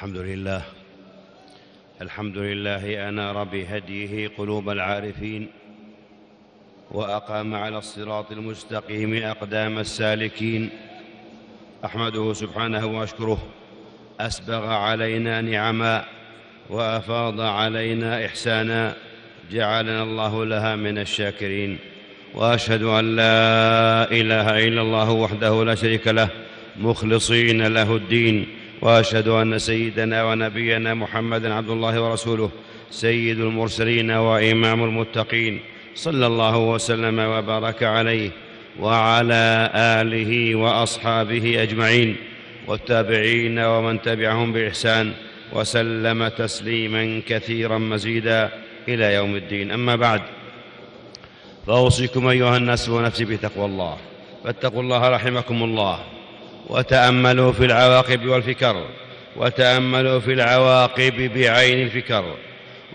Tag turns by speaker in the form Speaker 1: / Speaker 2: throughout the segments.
Speaker 1: الحمد لله. الحمد لله انار بهديه قلوب العارفين وأقام على الصراط المستقيم أقدام السالكين. أحمده سبحانه وأشكره. أسبغ علينا نعما وأفاض علينا إحسانا. جعلنا الله لها من الشاكرين. وأشهد أن لا إله إلا الله وحده لا شريك له. مخلصين له الدين. وأشهد أن سيدنا ونبينا محمدا عبد الله ورسوله سيد المرسلين وإمام المتقين صلى الله وسلم وبارك عليه وعلى آله وأصحابه أجمعين والتابعين ومن تبعهم بإحسان وسلم تسليما كثيرا مزيدا إلى يوم الدين. أما بعد فأوصيكم أيها الناس ونفسي بتقوى الله. فاتقوا الله رحمكم الله. وتأملوا في العواقب والفكر وتأملوا في العواقب بعين الفكر.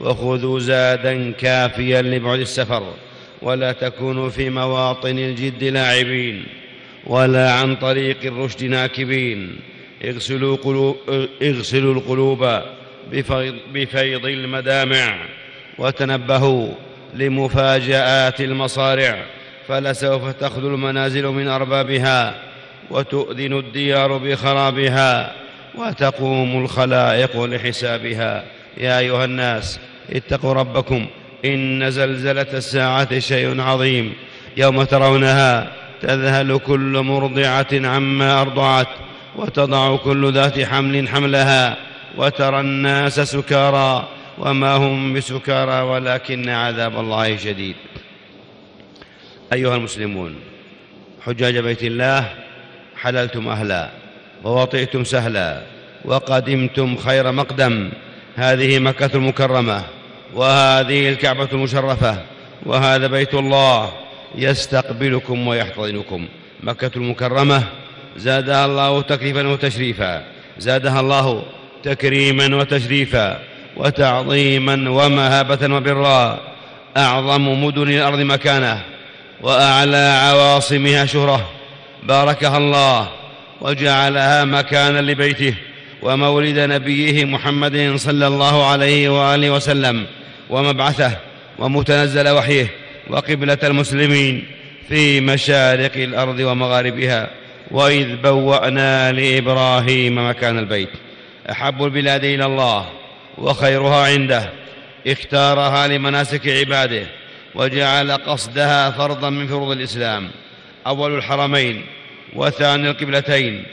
Speaker 1: وخذوا زادا كافيا لبعد السفر ولا تكونوا في مواطن الجد لاعبين ولا عن طريق الرشد ناكبين. اغسلوا, قلوب اغسلوا القلوب بفيض, بفيض المدامع وتنبهوا لمفاجآت المصارع فلسوف تخذل المنازل من أربابها. وتؤذن الديار بخرابها وتقوم الخلائق لحسابها. يا أيها الناس اتقوا ربكم إن زلزلة الساعة شيء عظيم. يوم ترونها تذهل كل مرضعة عما أرضعت وتضع كل ذات حمل حملها وترى الناس سكارى وما هم بسكارى ولكن عذاب الله شديد. أيها المسلمون حجاج بيت الله حللتم أهلا ووطئتم سهلا وقدمتم خير مقدم. هذه مكة المكرمة وهذه الكعبة المشرفة وهذا بيت الله يستقبلكم ويحتضنكم. مكة المكرمة زادها الله تكريفا وتشريفا زادها الله تكريما وتشريفا وتعظيما ومهابة وبرا أعظم مدن الأرض مكانه وأعلى عواصمها شهرة. باركها الله وجعلها مكانا لبيته ومولد نبيه محمد صلى الله عليه وآله وسلم ومبعثه ومتنزل وحيه وقبلة المسلمين في مشارق الأرض ومغاربها وإذ بوأنا لإبراهيم مكان البيت. أحب البلاد إلى الله وخيرها عنده. اختارها لمناسك عباده وجعل قصدها فرضا من فروض الإسلام. أول الحرمين وثاني القبلتين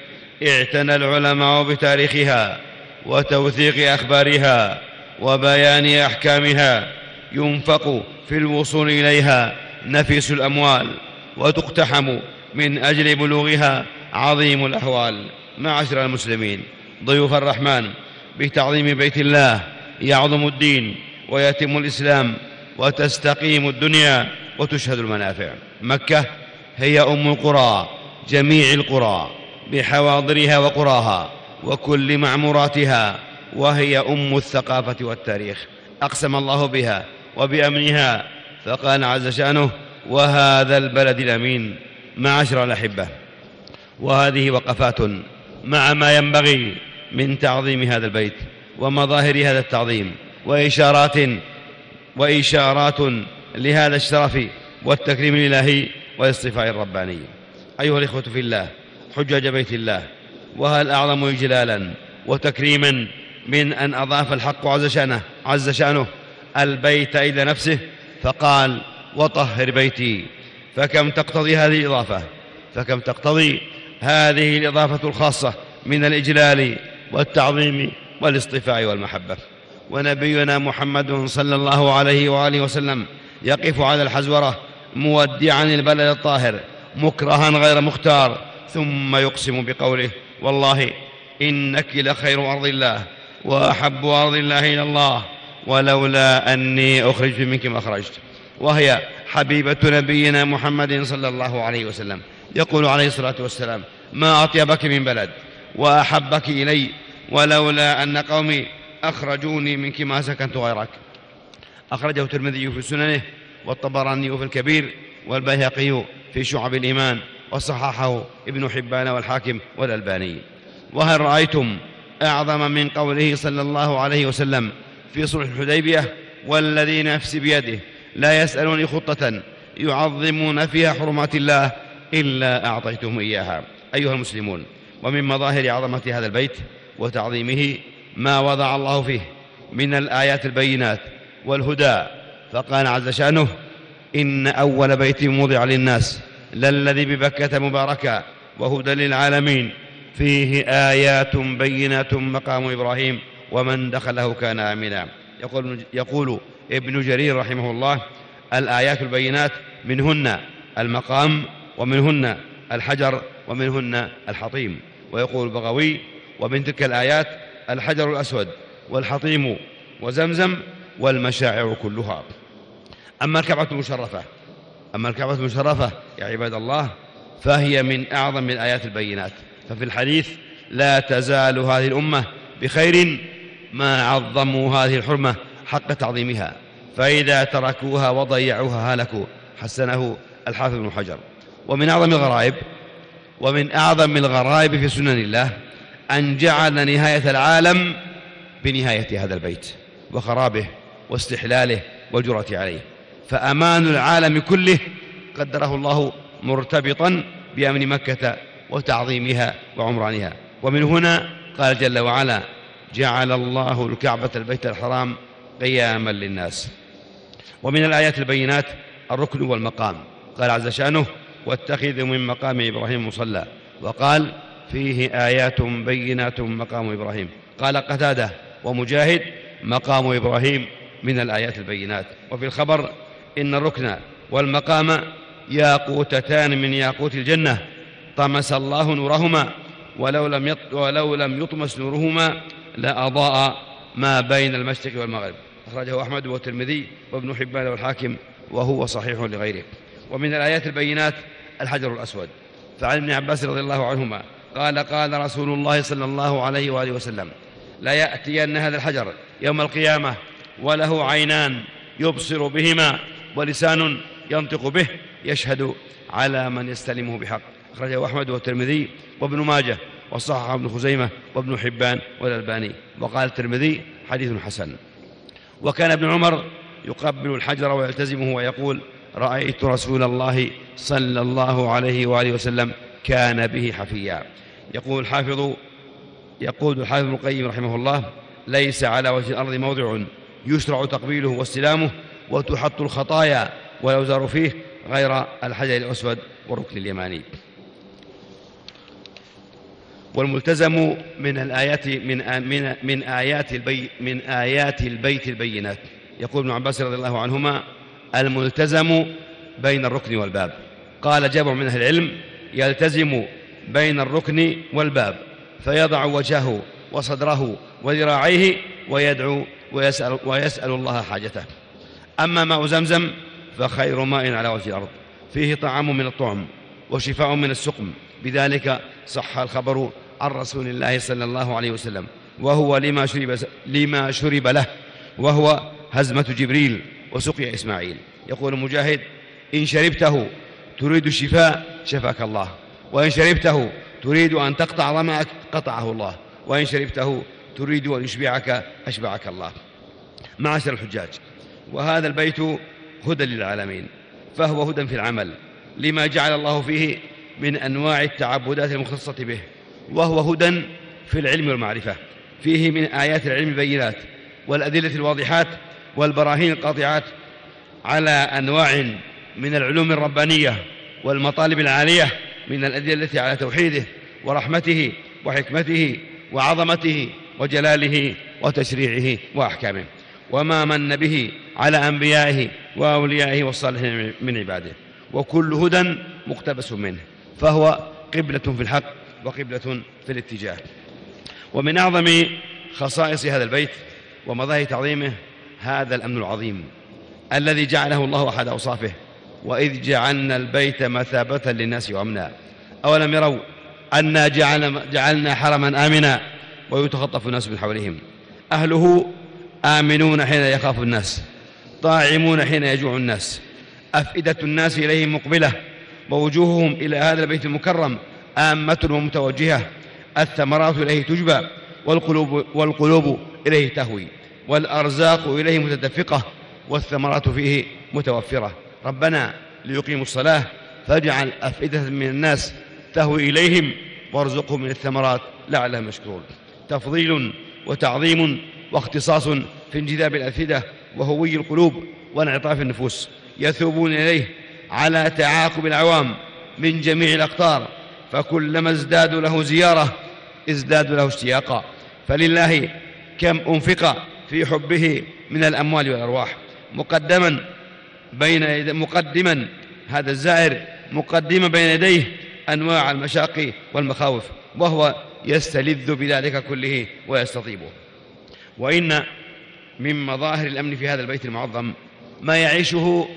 Speaker 1: اعتنى العلماء بتاريخها وتوثيق أخبارها وبيان أحكامها. ينفق في الوصول إليها نفيس الأموال وتقتحم من أجل بلوغها عظيم الاهوال معاشر المسلمين ضيوف الرحمن بتعظيم بيت الله يعظم الدين ويتم الإسلام وتستقيم الدنيا وتشهد المنافع. مكة هي أم القرى جميع القرى بحواضرها وقراها وكل معموراتها وهي أم الثقافة والتاريخ. أقسم الله بها وبأمنها فقال عز شأنه وهذا البلد الأمين معاشر الأحبة. وهذه وقفات مع ما ينبغي من تعظيم هذا البيت ومظاهر هذا التعظيم وإشارات وإشارات لهذا الشرف والتكريم الإلهي والاصطفاء الرباني. أيها الإخوة في الله حجاج بيت الله وهل أعظم اجلالا وتكريما من أن أضاف الحق عز شأنه عز شأنه البيت إلى نفسه؟ فقال وطهر بيتي. فكم تقتضي هذه الإضافة؟ فكم تقتضي هذه الإضافة الخاصة من الإجلال والتعظيم والاصطفاء والمحبة. ونبينا محمد صلى الله عليه وآله وسلم يقف على الحزورة مودعا البلد الطاهر مكرها غير مختار ثم يقسم بقوله والله إنك لخير أرض الله وأحب أرض الله إلى الله ولولا أني أخرجت منك ما أخرجت. وهي حبيبة نبينا محمد صلى الله عليه وسلم. يقول عليه الصلاة والسلام ما أطيبك من بلد وأحبك إلي ولولا أن قومي أخرجوني منك ما سكنت غيرك. أخرجه الترمذي في سننه والطبراني في الكبير والبيهقي في شعب الإيمان وصححه ابن حبان والحاكم والألباني. وهل رأيتم أعظم من قوله صلى الله عليه وسلم في صلح الحديبية والذي نفسي بيده لا يسألوني خطة يعظمون فيها حرمات الله إلا أعطيتهم إياها. أيها المسلمون ومن مظاهر عظمة هذا البيت وتعظيمه ما وضع الله فيه من الآيات البينات والهدى فقال عز شأنه إن أول بيت موضع للناس للذي ببكة مباركا وهدى للعالمين فيه آيات بينات مقام إبراهيم ومن دخله كان آمنا. يقول, يقول ابن جرير رحمه الله الآيات البينات منهن المقام ومنهن الحجر ومنهن الحطيم. ويقول البغوي ومن تلك الآيات الحجر الأسود والحطيم وزمزم والمشاعر كلها. أما الكعبة المشرفة. أما الكعبة المشرفة يا عباد الله فهي من أعظم الآيات البينات. ففي الحديث لا تزال هذه الأمة بخير ما عظموا هذه الحرمة حق تعظيمها. فإذا تركوها وضيعوها هلكوا حسنه الحافظ بن حجر. ومن أعظم الغرائب ومن أعظم الغرائب في سنن الله أن جعل نهاية العالم بنهاية هذا البيت وخرابه واستحلاله والجرة عليه. فأمان العالم كله قدره الله مرتبطا بأمن مكة وتعظيمها وعمرانها. ومن هنا قال جل وعلا جعل الله الكعبة البيت الحرام قياما للناس. ومن الآيات البينات الركن والمقام. قال عز شأنه واتخذوا من مقام إبراهيم مصلى. وقال فيه آيات بينات مقام إبراهيم. قال قتادة ومجاهد مقام إبراهيم من الآيات البينات. وفي الخبر إن الركن والمقام ياقوتتان من ياقوت الجنة طمس الله نورهما ولو لم ولو لم يطمس نورهما لأضاء ما بين المشرق والمغرب. أخرجه أحمد والترمذي وابن حبان والحاكم وهو صحيح لغيره. ومن الآيات البينات الحجر الأسود. فعن ابن عباس رضي الله عنهما قال قال رسول الله صلى الله عليه وآله وسلم لا يأتين هذا الحجر يوم القيامة وله عينان يبصر بهما. ولسان ينطق به يشهد على من يستلمه بحق. أخرجه أحمد والترمذي وابن ماجه وصححه ابن خزيمة وابن حبان والألباني. وقال الترمذي حديث حسن. وكان ابن عمر يقبل الحجر ويلتزمه ويقول رأيت رسول الله صلى الله عليه وآله وسلم كان به حفيا. يقول الحافظ يقول الحافظ ابن القيم رحمه الله ليس على وجه الأرض موضع يشرع تقبيله واستلامه وتحط الخطايا ويوزر فيه غير الحجر الأسود والركن اليماني. والملتزم من الآيات من من من آيات البي من آيات البيت البينات. يقول ابن عباس رضي الله عنهما الملتزم بين الركن والباب. قال جابر من أهل العلم يلتزم بين الركن والباب فيضع وجهه وصدره وذراعيه ويدعو ويسأل, ويسأل الله حاجته. أما ماء زمزم فخير ماء على وجه الأرض. فيه طعام من الطعم وشفاء من السقم. بذلك صح الخبر عن رسول الله صلى الله عليه وسلم. وهو لما شرب, لما شرب له. وهو هزمة جبريل وسقي إسماعيل. يقول مجاهد إن شربته تريد الشفاء شفاك الله. وإن شربته تريد أن تقطع ظمأك قطعه الله. وإن شربته تريد أن يشبعك أشبعك الله. معاشر الحجاج وهذا البيت هدى للعالمين فهو هدى في العمل لما جعل الله فيه من أنواع التعبدات المختصة به وهو هدى في العلم والمعرفة فيه من آيات العلم البينات والأدلة الواضحات والبراهين القاطعات على أنواع من العلوم الربانية والمطالب العالية من الأدلة على توحيده ورحمته وحكمته وعظمته وجلاله وتشريعه وأحكامه. وما من به على أنبيائه وأوليائه والصالحين من عباده. وكل هدى مقتبس منه. فهو قبلة في الحق وقبلة في الاتجاه. ومن أعظم خصائص هذا البيت ومظاهر تعظيمه هذا الأمن العظيم الذي جعله الله أحد أوصافه. وإذ جعلنا البيت مثابة للناس وأمنا. أولم يروا أنا جعلنا, حرما آمنا ويتخطف الناس من حولهم. أهله آمنون حين يخاف الناس. طاعمون حين يجوع الناس. أفئدة الناس إليهم مقبلة. ووجوههم إلى هذا البيت المكرم آمة ومتوجهة. الثمرات إليه تجبى والقلوب, والقلوب إليه تهوي والأرزاق إليه متدفقة والثمرات فيه متوفرة. ربنا ليقيموا الصلاة فاجعل أفئدة من الناس تهوي إليهم وارزقهم من الثمرات لعلهم يشكرون. تفضيل وتعظيم واختصاص في انجذاب الأفئدة وهوي القلوب وانعطاف النفوس. يثوبون إليه على تعاقب العوام من جميع الأقطار فكلما ازدادوا له زيارة ازدادوا له اشتياقا. فلله كم أنفق في حبه من الأموال والأرواح. مقدما بين مقدما هذا الزائر مقدما بين يديه أنواع المشاق والمخاوف وهو يستلذ بذلك كله ويستطيبه. وإن من مظاهر الأمن في هذا البيت المعظم ما يعيشه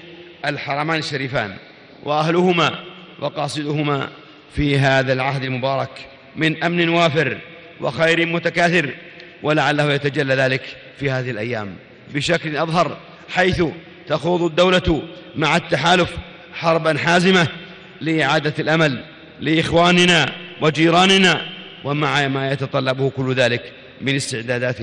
Speaker 1: الحرمان الشريفان وأهلهما وقاصدهما في هذا العهد المبارك من أمن وافر وخير متكاثر ولعله يتجلى ذلك في هذه الأيام بشكل أظهر حيث تخوض الدولة مع التحالف حربا حازمة لإعادة الأمل لإخواننا وجيراننا ومع ما يتطلبه كل ذلك من استعدادات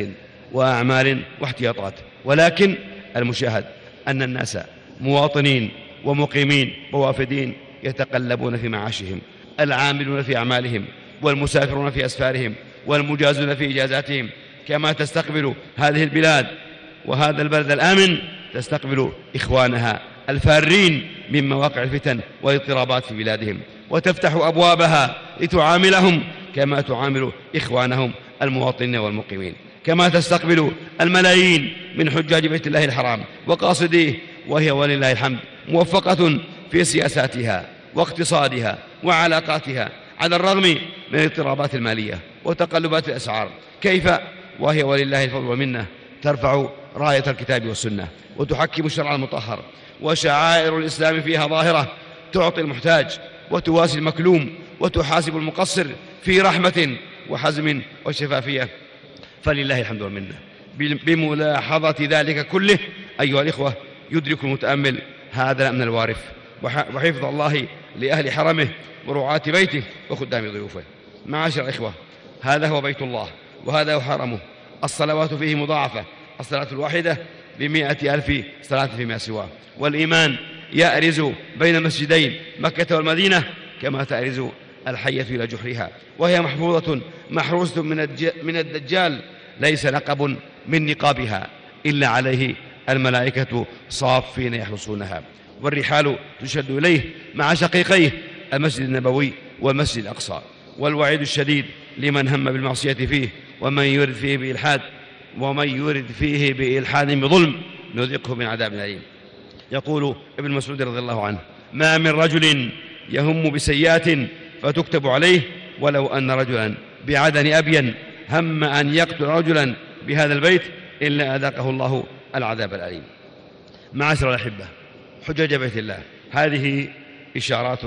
Speaker 1: وأعمال واحتياطات. ولكن المشاهد أن الناس مواطنين ومقيمين ووافدين يتقلبون في معاشهم العاملون في أعمالهم والمسافرون في أسفارهم والمجازون في إجازاتهم. كما تستقبل هذه البلاد وهذا البلد الآمن تستقبل إخوانها الفارين من مواقع الفتن والاضطرابات في بلادهم. وتفتح أبوابها لتعاملهم كما تعامل إخوانهم المواطنين والمقيمين. كما تستقبل الملايين من حجاج بيت الله الحرام وقاصديه وهي ولله الحمد موفقة في سياساتها واقتصادها وعلاقاتها على الرغم من الاضطرابات المالية وتقلبات الأسعار. كيف؟ وهي ولله الفضل والمنة ترفع راية الكتاب والسنة وتحكم الشرع المطهر. وشعائر الإسلام فيها ظاهرة تعطي المحتاج وتواسي المكلوم وتحاسب المقصر في رحمة وحزم وشفافية. فلله الحمد والمنة. بملاحظة ذلك كله أيها الإخوة يدرك المتأمل هذا من الوارث. وحفظ الله لأهل حرمه ورعاة بيته وخدام ضيوفه. معاشر الإخوة هذا هو بيت الله وهذا هو حرمه. الصلوات فيه مضاعفة الصلاة الواحدة بمائة ألف صلاة فيما سواه. والإيمان يأرز بين مسجدين مكة والمدينة كما تأرز الحية إلى جحرها. وهي محفوظة محروسة من الدجال. ليس لقب من نقابها إلا عليه الملائكة صافين يحرسونها والرحال تشد إليه مع شقيقيه المسجد النبوي والمسجد الأقصى. والوعيد الشديد لمن هم بالمعصية فيه ومن يرد فيه بإلحاد ومن يرد فيه بإلحاد بظلم نذقه من عذاب أليم. يقول ابن مسعود رضي الله عنه ما من رجل يهم بسيئات فتكتب عليه ولو أن رجلا. بعدن أبين هم أن يقتل رجلا بهذا البيت إلا أذاقه الله العذاب الأليم. معاشر الأحبة حجج بيت الله هذه إشارات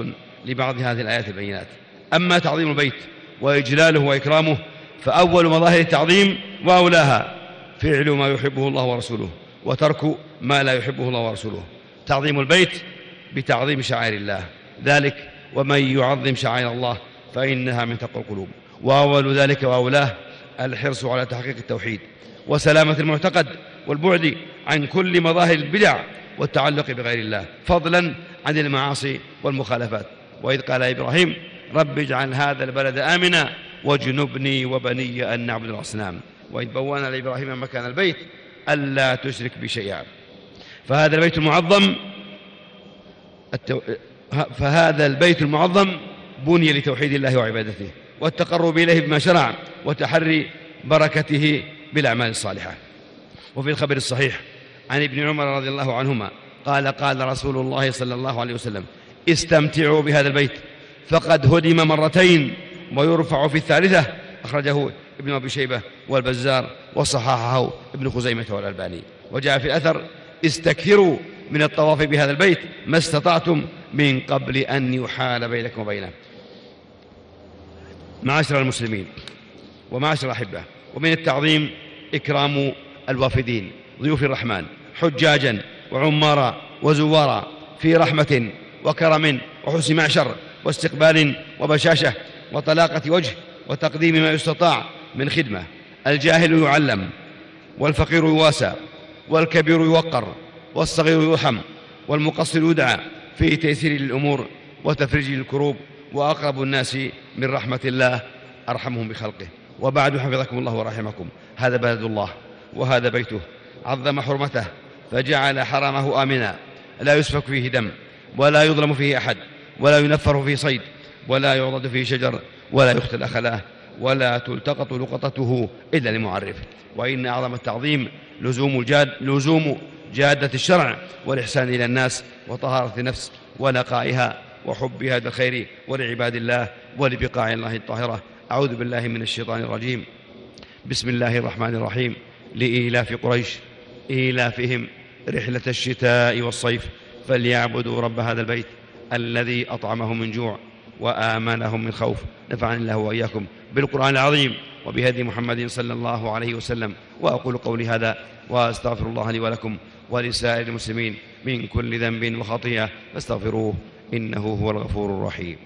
Speaker 1: لبعض هذه الآيات البينات. أما تعظيم البيت وإجلاله وإكرامه فأول مظاهر التعظيم وأولاها فعل ما يحبه الله ورسوله وترك ما لا يحبه الله ورسوله. تعظيم البيت بتعظيم شعائر الله. ذلك ومن يعظم شعائر الله فإنها من تقوى القلوب. وأول ذلك وأولاه الحرص على تحقيق التوحيد وسلامة المعتقد والبعد عن كل مظاهر البدع والتعلق بغير الله فضلا عن المعاصي والمخالفات. وإذ قال إبراهيم رب اجعل هذا البلد آمنا واجنبني وبني أن نعبد الأصنام. وإذ بوأنا لإبراهيم مكان البيت ألا تشرك بشيئا فهذا البيت المعظم التو... فهذا البيت المعظم بني لتوحيد الله وعبادته والتقرب إليه بما شرع وتحري بركته بالأعمال الصالحة. وفي الخبر الصحيح عن ابن عمر رضي الله عنهما قال قال رسول الله صلى الله عليه وسلم استمتعوا بهذا البيت فقد هدم مرتين ويرفع في الثالثة. أخرجه ابن أبي شيبة والبزار وصححه ابن خزيمة والألباني. وجاء في الأثر استكثروا من الطواف بهذا البيت ما استطعتم من قبل أن يحال بينكم وبينه. معاشر المسلمين ومعاشر الأحبة ومن التعظيم إكرام الوافدين ضيوف الرحمن حجاجا وعمارا وزوارا في رحمة وكرم وحسن معشر واستقبال وبشاشة وطلاقة وجه وتقديم ما يستطاع من خدمة. الجاهل يعلم والفقير يواسى والكبير يوقر والصغير يرحم والمقصر يدعى في تيسير الأمور وتفريج الكروب وأقرب الناس من رحمة الله أرحمهم بخلقه. وبعد حفظكم الله ورحمكم. هذا بلد الله وهذا بيته. عظم حرمته فجعل حرمه آمنا. لا يسفك فيه دم ولا يظلم فيه أحد ولا ينفر فيه صيد ولا يعضد فيه شجر ولا يختل خلاه ولا تلتقط لقطته إلا لمعرف. وإن أعظم التعظيم لزوم, الجاد لزوم جادة الشرع والإحسان إلى الناس وطهارة النفس ونقائها وحب هذا الخير ولعباد الله ولبقاع الله الطاهرة. أعوذ بالله من الشيطان الرجيم. بسم الله الرحمن الرحيم. لإيلاف قريش إيلافهم رحلة الشتاء والصيف فليعبدوا رب هذا البيت الذي أطعمهم من جوع وآمنهم من خوف. نفعني الله وإياكم بالقرآن العظيم. وبهدي محمد صلى الله عليه وسلم. وأقول قولي هذا وأستغفر الله لي ولكم ولسائر المسلمين من كل ذنب وخطيئة. فاستغفروه إنه هو الغفور الرحيم.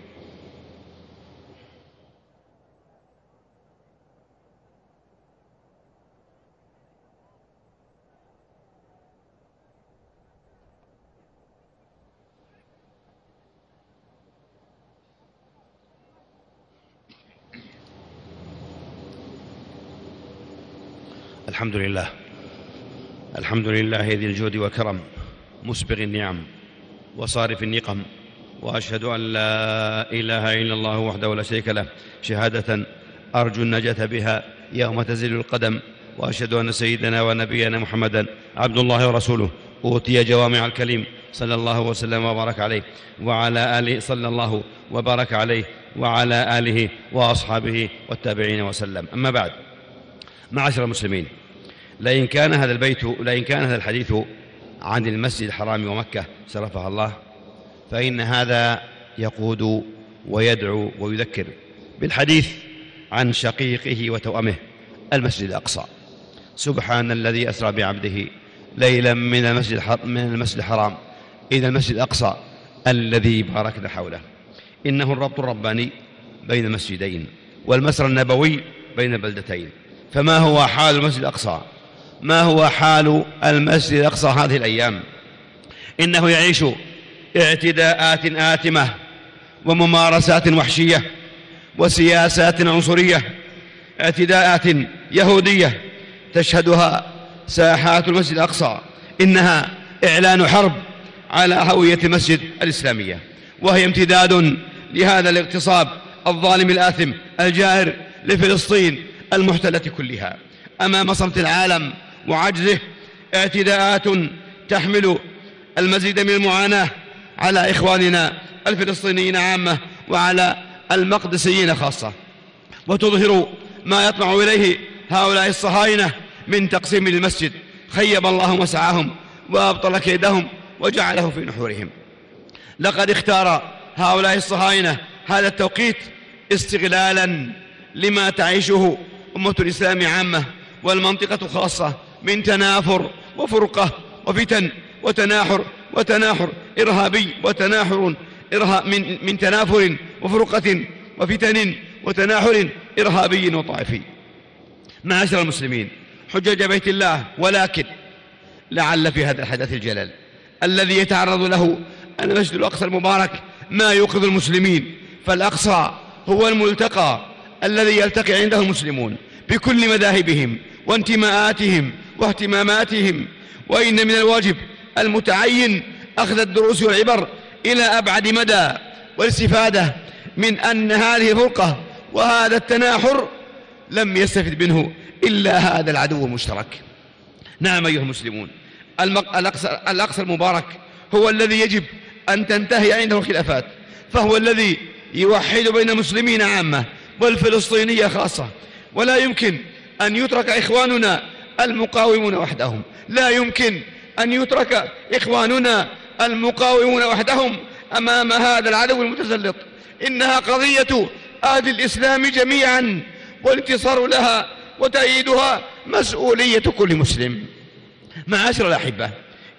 Speaker 1: الحمد لله. الحمد لله ذي الجود والكرم مسبغ النعم وصارف النقم وأشهد أن لا إله إلا الله وحده لا شريك له شهادة أرجو النجاة بها يوم تزل القدم وأشهد أن سيدنا ونبينا محمدا عبد الله ورسوله أوتي جوامع الكليم صلى الله وسلم وبارك عليه وعلى آله صلى الله وبارك عليه وعلى آله وأصحابه والتابعين وسلم. أما بعد معاشر المسلمين لئن كان هذا البيت لئن كان هذا الحديث عن المسجد الحرام ومكة شرفها الله فإن هذا يقود ويدعو ويذكر بالحديث عن شقيقه وتوأمه المسجد الأقصى. سبحان الذي أسرى بعبده ليلا من المسجد من المسجد الحرام إلى المسجد الأقصى الذي باركنا حوله. إنه الربط الرباني بين المسجدين والمسر النبوي بين البلدتين. فما هو حال المسجد الأقصى؟ ما هو حال المسجد الأقصى هذه الأيام؟ إنه يعيش اعتداءات آثمة وممارسات وحشية وسياسات عنصرية اعتداءات يهودية تشهدها ساحات المسجد الأقصى إنها إعلان حرب على هوية المسجد الإسلامية وهي امتداد لهذا الاغتصاب الظالم الآثم الجائر لفلسطين المحتلة كلها. أمام صمت العالم وعجزه اعتداءات تحمل المزيد من المعاناة على إخواننا الفلسطينيين عامة وعلى المقدسيين خاصة. وتظهر ما يطمع إليه هؤلاء الصهاينة من تقسيم المسجد. خيب الله مسعاهم وأبطل كيدهم وجعله في نحورهم. لقد اختار هؤلاء الصهاينة هذا التوقيت استغلالا لما تعيشه أمة الإسلام عامة والمنطقة خاصة من تنافر وفرقة وفتن وتناحر وتناحر إرهابي وتناحر إرها من, من تنافر وفرقة وفتن وتناحر إرهابي وطائفي. معاشر المسلمين حجج بيت الله ولكن لعل في هذا الحدث الجلل الذي يتعرض له المسجد الأقصى المبارك ما يوقظ المسلمين فالأقصى هو الملتقى الذي يلتقي عنده المسلمون بكل مذاهبهم وانتماءاتهم واهتماماتهم. وإن من الواجب المتعين أخذ الدروس والعبر إلى أبعد مدى والاستفادة من أن هذه الفرقة وهذا التناحر لم يستفد منه إلا هذا العدو المشترك. نعم أيها المسلمون الأقصى, المبارك هو الذي يجب أن تنتهي عنده الخلافات فهو الذي يوحد بين المسلمين عامة والفلسطينية خاصة. ولا يمكن أن يترك إخواننا المقاومون وحدهم. لا يمكن أن يترك إخواننا المقاومون وحدهم أمام هذا العدو المتسلط. إنها قضية أهل الإسلام جميعا والانتصار لها وتأييدها مسؤولية كل مسلم. معاشر الأحبة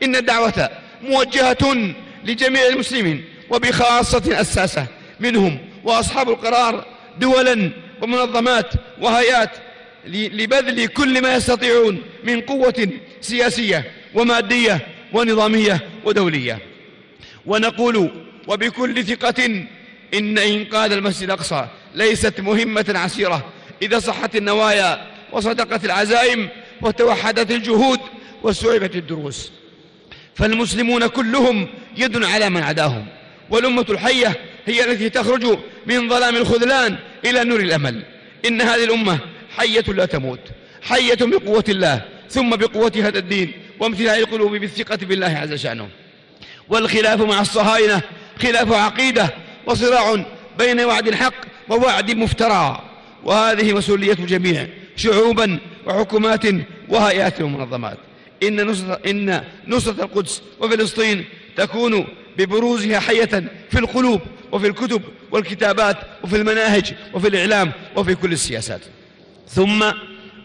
Speaker 1: إن الدعوة موجهة لجميع المسلمين وبخاصة أساسة منهم وأصحاب القرار دولا ومنظمات وهيات لبذل كل ما يستطيعون من قوة سياسية ومادية ونظامية ودولية. ونقول وبكل ثقة إن إنقاذ المسجد الأقصى ليست مهمة عسيرة. إذا صحت النوايا وصدقت العزائم وتوحدت الجهود وسعبت الدروس. فالمسلمون كلهم يد على من عداهم. والأمة الحية هي التي تخرج من ظلام الخذلان إلى نور الأمل. إن هذه الأمة حية لا تموت حية بقوة الله ثم بقوة هذا الدين وامتلاء القلوب بالثقة بالله عز شأنه. والخلاف مع الصهاينة خلاف عقيدة وصراع بين وعد الحق ووعد مفترى. وهذه مسؤولية الجميع شعوبا وحكومات وهيئات ومنظمات. إن نصرة, إن نصرة القدس وفلسطين تكون ببروزها حية في القلوب وفي الكتب والكتابات وفي المناهج وفي الإعلام وفي كل السياسات. ثم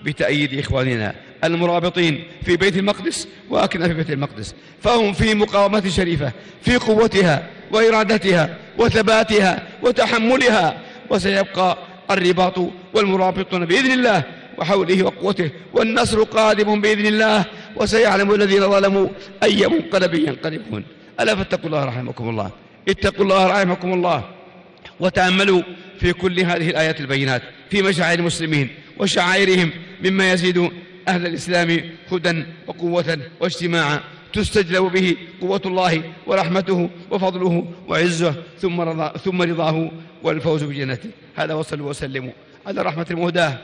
Speaker 1: بتأييد إخواننا المرابطين في بيت المقدس وأكنا في بيت المقدس. فهم في مقاومة شريفة في قوتها وإرادتها وثباتها وتحملها وسيبقى الرباط والمرابطون بإذن الله وحوله وقوته والنصر قادم بإذن الله وسيعلم الذين ظلموا أي منقلب ينقلبون. ألا فاتقوا الله رحمكم الله. اتقوا الله رحمكم الله وتأملوا في كل هذه الآيات البينات في مشاعر المسلمين. وشعائرهم مما يزيد أهل الإسلام هدى وقوة واجتماعا تستجلب به قوة الله ورحمته وفضله وعزه ثم, رضا ثم رضاه والفوز بجنته. هذا وصلوا وسلموا على رحمة المهداة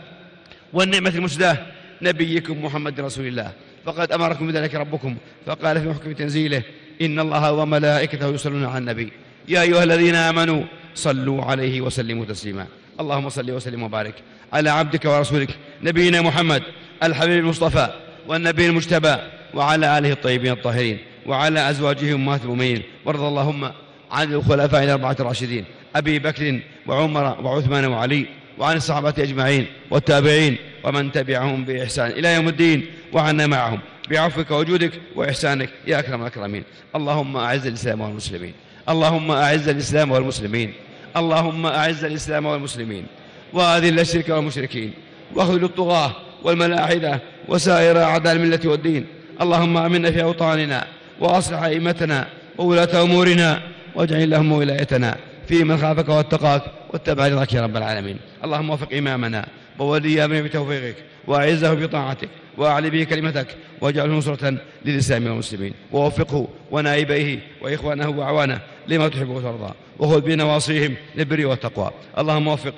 Speaker 1: والنعمة المسداة نبيكم محمد رسول الله. فقد أمركم بذلك ربكم فقال في محكم تنزيله إن الله وملائكته يصلون على النبي. يا أيها الذين آمنوا صلوا عليه وسلموا تسليما. اللهم صل وسلم وبارك على عبدك ورسولك نبينا محمد الحبيب المصطفى والنبي المجتبى وعلى آله الطيبين الطاهرين وعلى أزواجه أمهات المؤمنين وارض اللهم عن الخلفاء الأربعة الراشدين أبي بكر وعمر وعثمان وعلي وعن الصحابة أجمعين والتابعين ومن تبعهم بإحسان إلى يوم الدين وعنا معهم بعفوك وجودك وإحسانك يا أكرم الأكرمين. اللهم أعز الإسلام والمسلمين. اللهم أعز الإسلام والمسلمين. اللهم أعز الإسلام والمسلمين وأذل الشرك والمشركين وأخذل الطغاة والملاحدة وسائر أعداء الملة والدين. اللهم آمنا في أوطاننا وأصلح أئمتنا وولاة أمورنا واجعل اللهم ولايتنا في من خافك واتقاك واتبع رضاك يا رب العالمين. اللهم وفق إمامنا وولي أمره بتوفيقك وأعزه بطاعتك وأعلي به كلمتك واجعله نصرة للإسلام والمسلمين. ووفقه ونائبيه وإخوانه وأعوانه لما تحب وترضى. وخذ بنواصيهم للبر والتقوى. اللهم وفق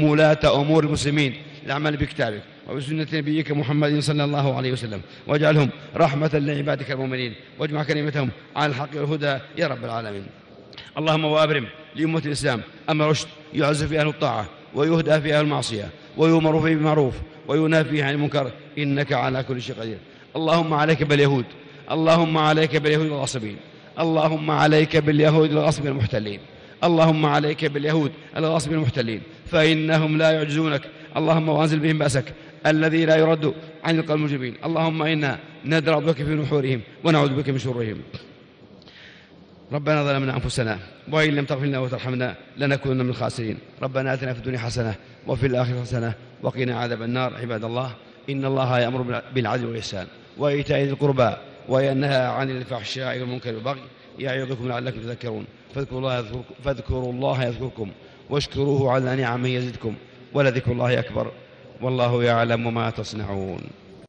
Speaker 1: ولاة أمور المسلمين للعمل بكتابك وبسنة نبيك محمد صلى الله عليه وسلم. واجعلهم رحمة لعبادك المؤمنين. واجمع كلمتهم على الحق والهدى يا رب العالمين. اللهم وأبرم لأمة الإسلام أمر رشد يعز في أهل الطاعة ويهدى في أهل المعصية ويؤمر فيه بالمعروف وينافي عن المنكر. إنك على كل شيء قدير. اللهم عليك باليهود. اللهم عليك باليهود الغاصبين اللهم عليك باليهود الغاصبين المحتلين. اللهم عليك باليهود الغاصبين المحتلين. فإنهم لا يعجزونك. اللهم وأنزل بهم بأسك. الذي لا يرد عن القلب المجرمين. اللهم إنا ندرأ بك في نحورهم ونعوذ بك من شرهم. ربنا ظلمنا أنفسنا وإن لم تغفر لنا وترحمنا لنكونن من الخاسرين. ربنا آتنا في الدنيا حسنة وفي الآخرة حسنة وقنا عذاب النار. عباد الله إن الله يأمر بالعدل والإحسان وإيتاء ذي القربى وينهى عن الفحشاء والمنكر والبغي يعظكم لعلكم تذكرون. فاذكروا الله فاذكروا الله يذكركم واشكروه على نعمه يزدكم ولذكر الله أكبر. والله يعلم ما تصنعون.